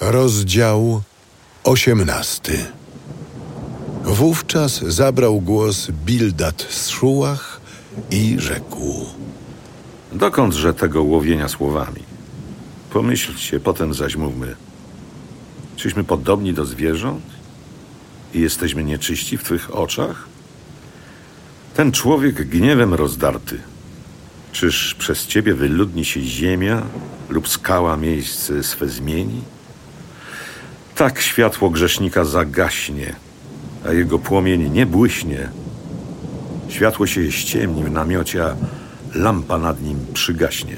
Rozdział osiemnasty. Wówczas zabrał głos Bildad z Szułach i rzekł. Dokądże tego łowienia słowami? Pomyślcie, potem zaś mówmy. Czyśmy podobni do zwierząt? I jesteśmy nieczyści w Twych oczach? Ten człowiek gniewem rozdarty. Czyż przez Ciebie wyludni się ziemia lub skała miejsce swe zmieni? Tak światło grzesznika zagaśnie, a jego płomień nie błyśnie. Światło się ściemni w namiocie, a lampa nad nim przygaśnie.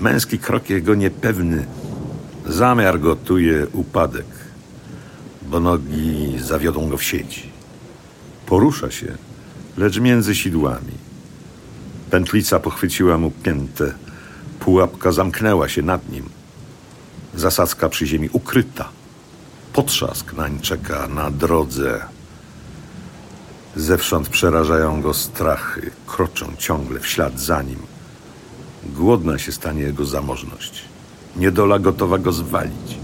Męski krok jego niepewny, zamiar gotuje upadek, bo nogi zawiodą go w sieci. Porusza się, lecz między sidłami. Pętlica pochwyciła mu piętę, pułapka zamknęła się nad nim. Zasadzka przy ziemi ukryta. Potrzask nań czeka na drodze. Zewsząd przerażają go strachy, kroczą ciągle w ślad za nim. Głodna się stanie jego zamożność. Niedola gotowa go zwalić.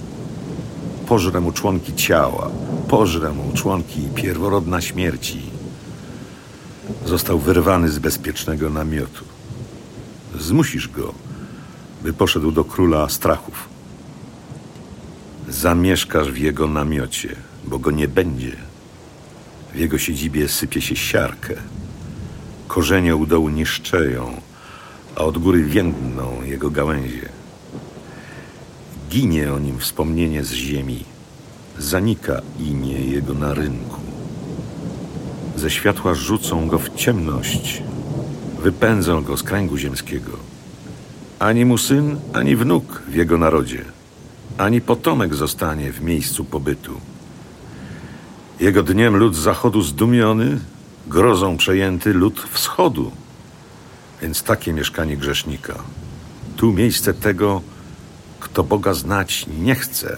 Pożre mu członki ciała, pożre mu członki pierworodna śmierci. Został wyrwany z bezpiecznego namiotu. Zmusisz go, by poszedł do króla strachów. Zamieszkasz w jego namiocie, bo go nie będzie. W jego siedzibie sypie się siarkę. Korzenie u dołu niszczeją, a od góry więdną jego gałęzie. Ginie o nim wspomnienie z ziemi, zanika imię jego na rynku. Ze światła rzucą go w ciemność, wypędzą go z kręgu ziemskiego. Ani mu syn, ani wnuk w jego narodzie, ani potomek zostanie w miejscu pobytu. Jego dniem lud zachodu zdumiony, grozą przejęty lud wschodu. Więc takie mieszkanie grzesznika. Tu miejsce tego, kto Boga znać nie chce.